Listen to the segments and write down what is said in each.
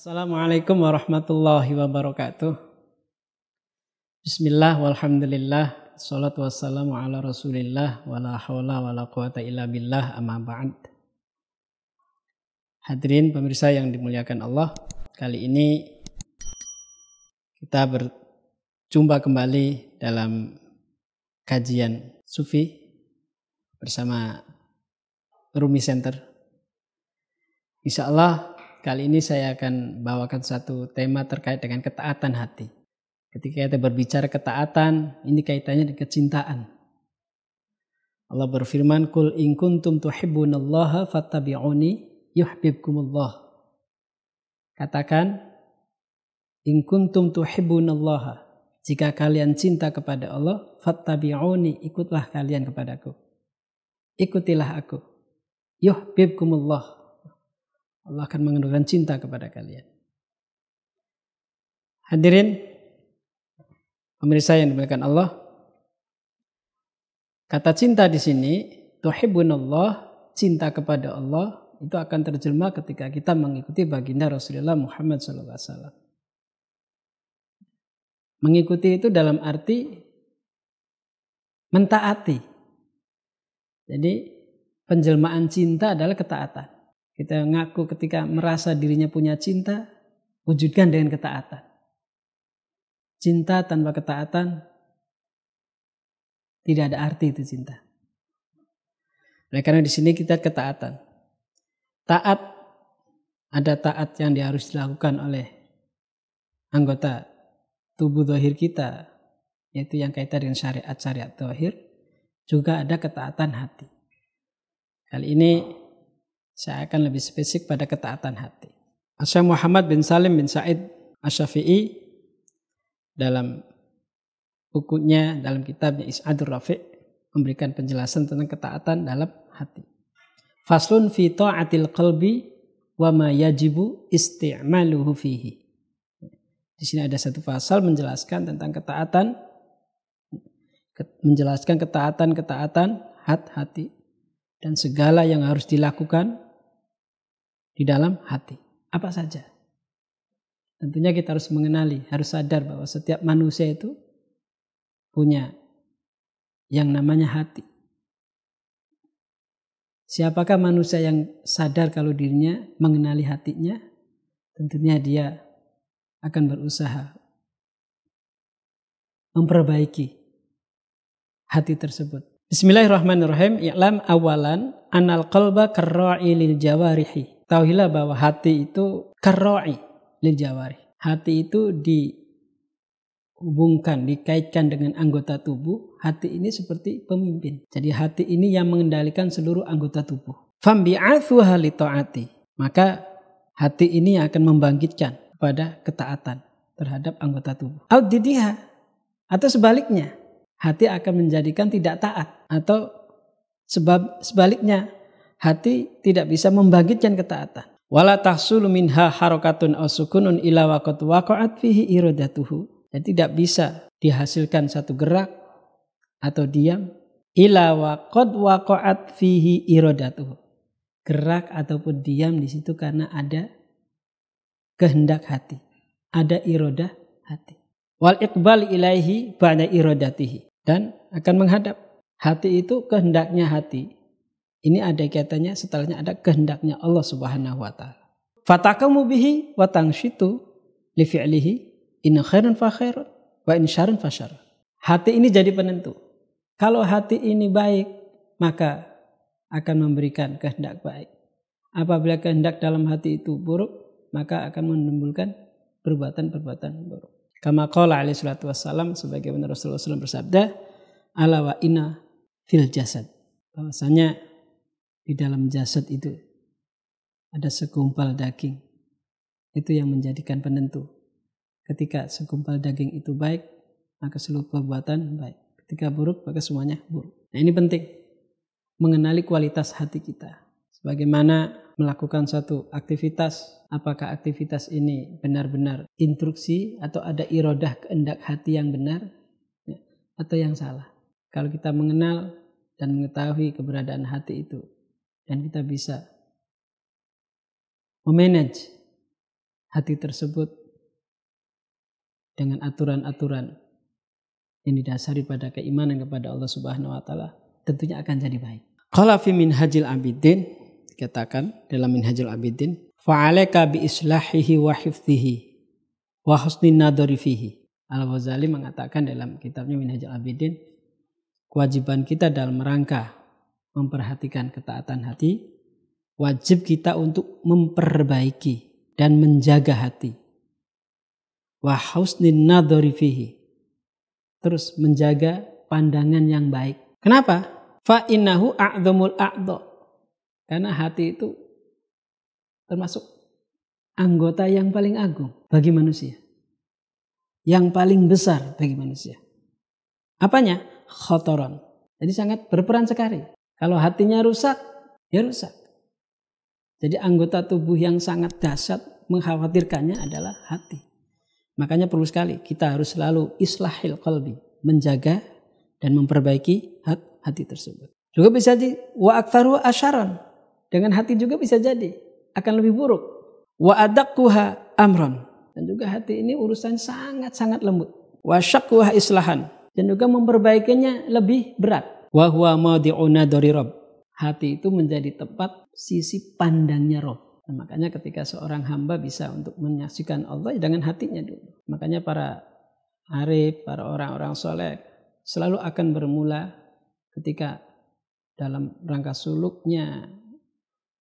Assalamualaikum warahmatullahi wabarakatuh. Bismillah walhamdulillah. Salatu wassalamu ala rasulillah wa la hawla wa la quwata illa billah amma ba'd. Hadirin pemirsa yang dimuliakan Allah. Kali ini kita berjumpa kembali dalam kajian sufi bersama Rumi Center. Insya Allah Kali ini saya akan bawakan satu tema terkait dengan ketaatan hati. Ketika kita berbicara ketaatan, ini kaitannya dengan kecintaan. Allah berfirman, "Kul in kuntum tuhibbunallaha fattabi'uni yuhibbukumullah." Katakan, "In kuntum tuhibbunallaha." Jika kalian cinta kepada Allah, fattabi'uni, ikutlah kalian kepadaku. Ikutilah aku. Yuhibbukumullah Allah akan mengendurkan cinta kepada kalian. Hadirin, pemirsa yang dimuliakan Allah, kata cinta di sini, Allah, cinta kepada Allah, itu akan terjemah ketika kita mengikuti baginda Rasulullah Muhammad SAW. Mengikuti itu dalam arti mentaati. Jadi penjelmaan cinta adalah ketaatan. Kita ngaku ketika merasa dirinya punya cinta, wujudkan dengan ketaatan. Cinta tanpa ketaatan tidak ada arti itu cinta. Oleh karena di sini kita ketaatan. Taat ada taat yang harus dilakukan oleh anggota tubuh dohir kita, yaitu yang kaitan dengan syariat-syariat dohir, juga ada ketaatan hati. Kali ini saya akan lebih spesifik pada ketaatan hati. Syekh Muhammad bin Salim bin Said Asyafi'i dalam bukunya dalam kitabnya Is'adur Rafi' memberikan penjelasan tentang ketaatan dalam hati. Faslun fi ta'atil qalbi wa ma yajibu isti'maluhu fihi. Di sini ada satu pasal menjelaskan tentang ketaatan menjelaskan ketaatan-ketaatan hati dan segala yang harus dilakukan di dalam hati. Apa saja. Tentunya kita harus mengenali, harus sadar bahwa setiap manusia itu punya yang namanya hati. Siapakah manusia yang sadar kalau dirinya mengenali hatinya? Tentunya dia akan berusaha memperbaiki hati tersebut. Bismillahirrahmanirrahim. I'lam awalan anal qalba karra'i lil jawarihi Tauhilah bahwa hati itu karoi lil jawari. Hati itu dihubungkan, dikaitkan dengan anggota tubuh. Hati ini seperti pemimpin. Jadi hati ini yang mengendalikan seluruh anggota tubuh. Maka hati ini akan membangkitkan pada ketaatan terhadap anggota tubuh. Audidiha. Atau sebaliknya. Hati akan menjadikan tidak taat. Atau sebab sebaliknya hati tidak bisa membangkitkan ketaatan. Wala tahsulu minha harakatun aw sukunun ila waqat waqa'at fihi iradatuhu. Dan tidak bisa dihasilkan satu gerak atau diam ila waqad waqa'at fihi iradatuhu. Gerak ataupun diam di situ karena ada kehendak hati. Ada irodah hati. Wal iqbal ilaihi ba'da iradatihi. Dan akan menghadap. Hati itu kehendaknya hati ini ada kaitannya setelahnya ada kehendaknya Allah Subhanahu wa taala. Fatakamu bihi wa tangshitu li fi'lihi in khairan fa khair wa in syarran fa syarr. Hati ini jadi penentu. Kalau hati ini baik, maka akan memberikan kehendak baik. Apabila kehendak dalam hati itu buruk, maka akan menimbulkan perbuatan-perbuatan buruk. Kama qala alaihi salatu wassalam sebagai Rasulullah SAW bersabda, ala wa inna fil jasad. Bahwasanya di dalam jasad itu ada segumpal daging. Itu yang menjadikan penentu. Ketika segumpal daging itu baik, maka seluruh perbuatan baik. Ketika buruk, maka semuanya buruk. Nah ini penting. Mengenali kualitas hati kita. Sebagaimana melakukan satu aktivitas, apakah aktivitas ini benar-benar instruksi atau ada irodah kehendak hati yang benar ya, atau yang salah. Kalau kita mengenal dan mengetahui keberadaan hati itu dan kita bisa memanage hati tersebut dengan aturan-aturan yang didasari pada keimanan kepada Allah Subhanahu wa taala tentunya akan jadi baik. Qala fi minhajil abidin dikatakan dalam minhajul abidin fa'alaka bi islahihi wa hifdhihi wa husnin nadari fihi. Al-Ghazali mengatakan dalam kitabnya Minhajul Abidin kewajiban kita dalam rangka memperhatikan ketaatan hati wajib kita untuk memperbaiki dan menjaga hati. Terus menjaga pandangan yang baik. Kenapa? Fa. Karena hati itu termasuk anggota yang paling agung bagi manusia. Yang paling besar bagi manusia. Apanya? Khotoron. Jadi sangat berperan sekali. Kalau hatinya rusak, ya rusak. Jadi anggota tubuh yang sangat dahsyat mengkhawatirkannya adalah hati. Makanya perlu sekali kita harus selalu islahil qalbi, menjaga dan memperbaiki hati tersebut. Juga bisa di wa aktsaru asyaran. Dengan hati juga bisa jadi akan lebih buruk. Wa adaqquha amron. Dan juga hati ini urusan sangat-sangat lembut. Wa syaqquha islahan. Dan juga memperbaikinya lebih berat. Wa huwa madi'una dari Rabb. Hati itu menjadi tempat sisi pandangnya roh. Nah, makanya ketika seorang hamba bisa untuk menyaksikan Allah dengan hatinya dulu. Makanya para arif, para orang-orang soleh selalu akan bermula ketika dalam rangka suluknya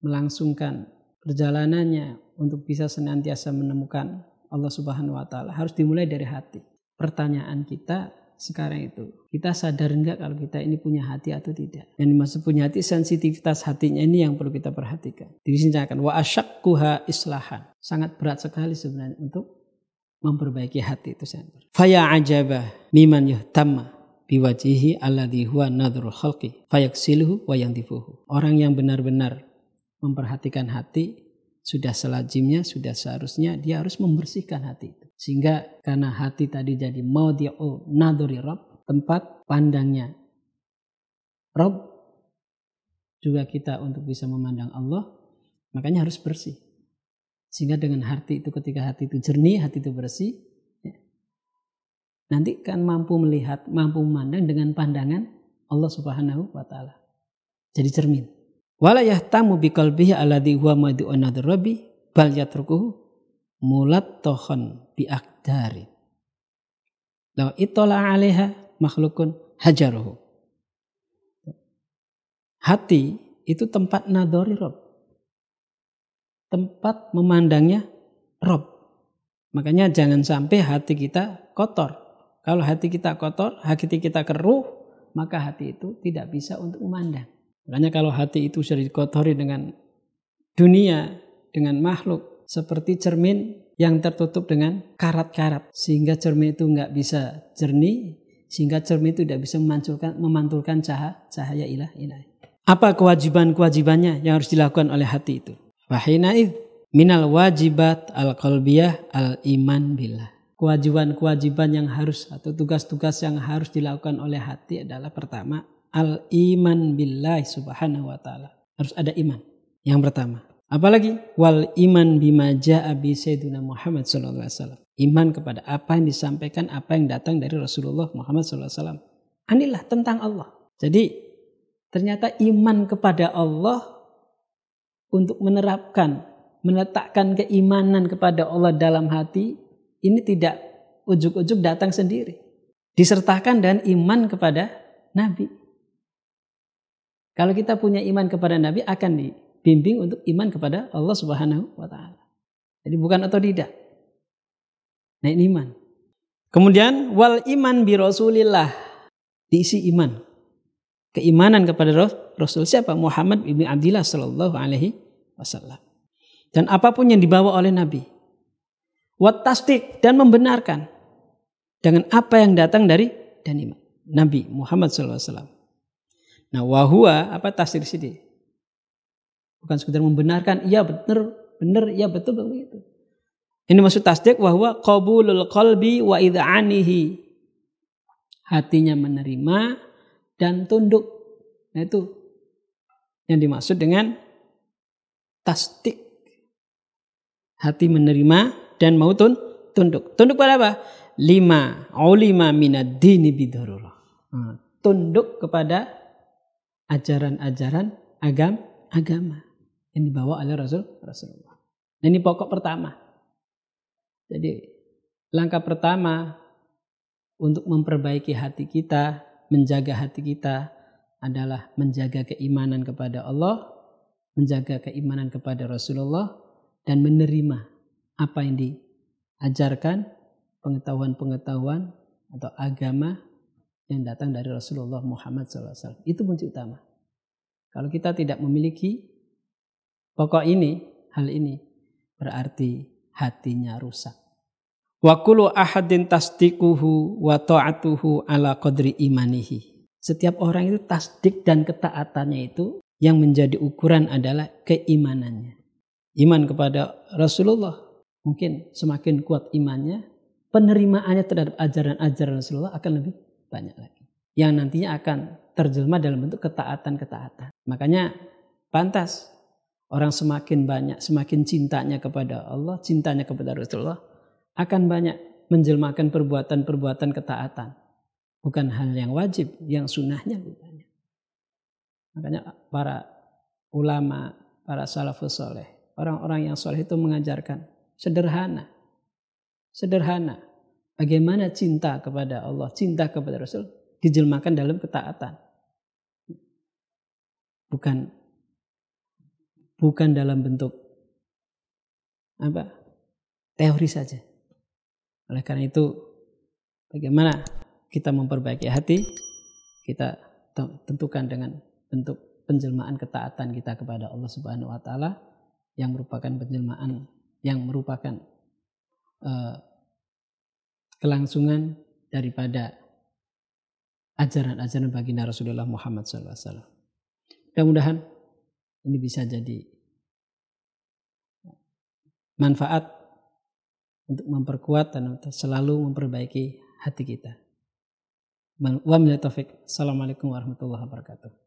melangsungkan perjalanannya untuk bisa senantiasa menemukan Allah Subhanahu wa taala harus dimulai dari hati. Pertanyaan kita sekarang itu. Kita sadar enggak kalau kita ini punya hati atau tidak. Yang dimaksud punya hati, sensitivitas hatinya ini yang perlu kita perhatikan. Di sini akan wa asyakkuha islahan. Sangat berat sekali sebenarnya untuk memperbaiki hati itu sendiri. Faya ajabah miman yuhtamma biwajihi alladhi huwa nadrul khalqi fayaksiluhu wa yantifuhu. Orang yang benar-benar memperhatikan hati sudah selajimnya, sudah seharusnya dia harus membersihkan hati itu. Sehingga karena hati tadi jadi maudi'u naduri Rob, tempat pandangnya Rob, juga kita untuk bisa memandang Allah, makanya harus bersih. Sehingga dengan hati itu ketika hati itu jernih, hati itu bersih, ya, nanti kan mampu melihat, mampu memandang dengan pandangan Allah Subhanahu wa taala. Jadi cermin. Wala yahtamu biqalbihi alladhi huwa mad'un rabbi bal yatrukuhu mulat tohon bi akdari. Law itola alaiha makhlukun hajaruhu. Hati itu tempat nadori Rob. Tempat memandangnya Rob. Makanya jangan sampai hati kita kotor. Kalau hati kita kotor, hati kita keruh, maka hati itu tidak bisa untuk memandang. Makanya kalau hati itu sudah dikotori dengan dunia, dengan makhluk, seperti cermin yang tertutup dengan karat-karat. Sehingga cermin itu nggak bisa jernih, sehingga cermin itu tidak bisa memantulkan, memantulkan cahaya, cahaya ilah ilah. Apa kewajiban-kewajibannya yang harus dilakukan oleh hati itu? Wahinaid minal wajibat al qalbiyah al iman billah. Kewajiban-kewajiban yang harus atau tugas-tugas yang harus dilakukan oleh hati adalah pertama al iman billah subhanahu wa taala. Harus ada iman. Yang pertama. Apalagi wal iman bima ja'a bi sayyidina Muhammad sallallahu alaihi wasallam. Iman kepada apa yang disampaikan, apa yang datang dari Rasulullah Muhammad sallallahu alaihi wasallam. Anilah tentang Allah. Jadi ternyata iman kepada Allah untuk menerapkan, meletakkan keimanan kepada Allah dalam hati ini tidak ujuk-ujuk datang sendiri. Disertakan dan iman kepada Nabi. Kalau kita punya iman kepada Nabi akan dibimbing untuk iman kepada Allah Subhanahu wa taala. Jadi bukan atau tidak. Nah ini iman. Kemudian wal iman bi Rasulillah diisi iman. Keimanan kepada Rasul siapa? Muhammad bin Abdullah sallallahu alaihi wasallam. Dan apa pun yang dibawa oleh Nabi. Wat tasdik dan membenarkan dengan apa yang datang dari dan iman. Nabi Muhammad sallallahu alaihi wasallam. Nah, wahua apa tafsir sini? Bukan sekedar membenarkan, iya benar, benar, iya betul begitu. Ini maksud tasdik wahwa qabulul qalbi wa id'anihi. Hatinya menerima dan tunduk. Nah itu yang dimaksud dengan tasdik. Hati menerima dan mau tun, tunduk. Tunduk pada apa? Lima ulima minad dini bidharurah. Nah, tunduk kepada ajaran-ajaran agam agama yang dibawa oleh Rasul Rasulullah. Nah, ini pokok pertama. Jadi langkah pertama untuk memperbaiki hati kita, menjaga hati kita adalah menjaga keimanan kepada Allah, menjaga keimanan kepada Rasulullah dan menerima apa yang diajarkan, pengetahuan-pengetahuan atau agama yang datang dari Rasulullah Muhammad SAW. Itu kunci utama. Kalau kita tidak memiliki pokok ini, hal ini berarti hatinya rusak. Wa kullu ahadin tasdikuhu wa ta'atuhu ala qadri imanihi. Setiap orang itu tasdik dan ketaatannya itu yang menjadi ukuran adalah keimanannya. Iman kepada Rasulullah mungkin semakin kuat imannya, penerimaannya terhadap ajaran-ajaran Rasulullah akan lebih banyak lagi. Yang nantinya akan terjelma dalam bentuk ketaatan-ketaatan. Makanya pantas orang semakin banyak, semakin cintanya kepada Allah, cintanya kepada Rasulullah, akan banyak menjelmakan perbuatan-perbuatan ketaatan. Bukan hal yang wajib, yang sunnahnya banyak. Makanya para ulama, para salafus soleh, orang-orang yang soleh itu mengajarkan sederhana. Sederhana. Bagaimana cinta kepada Allah, cinta kepada Rasul dijelmakan dalam ketaatan. Bukan bukan dalam bentuk apa? teori saja. Oleh karena itu bagaimana kita memperbaiki hati? Kita tentukan dengan bentuk penjelmaan ketaatan kita kepada Allah Subhanahu wa taala yang merupakan penjelmaan yang merupakan uh, kelangsungan daripada ajaran-ajaran baginda Rasulullah Muhammad SAW. Mudah-mudahan ini bisa jadi manfaat untuk memperkuat dan selalu memperbaiki hati kita. Wa Assalamualaikum warahmatullahi wabarakatuh.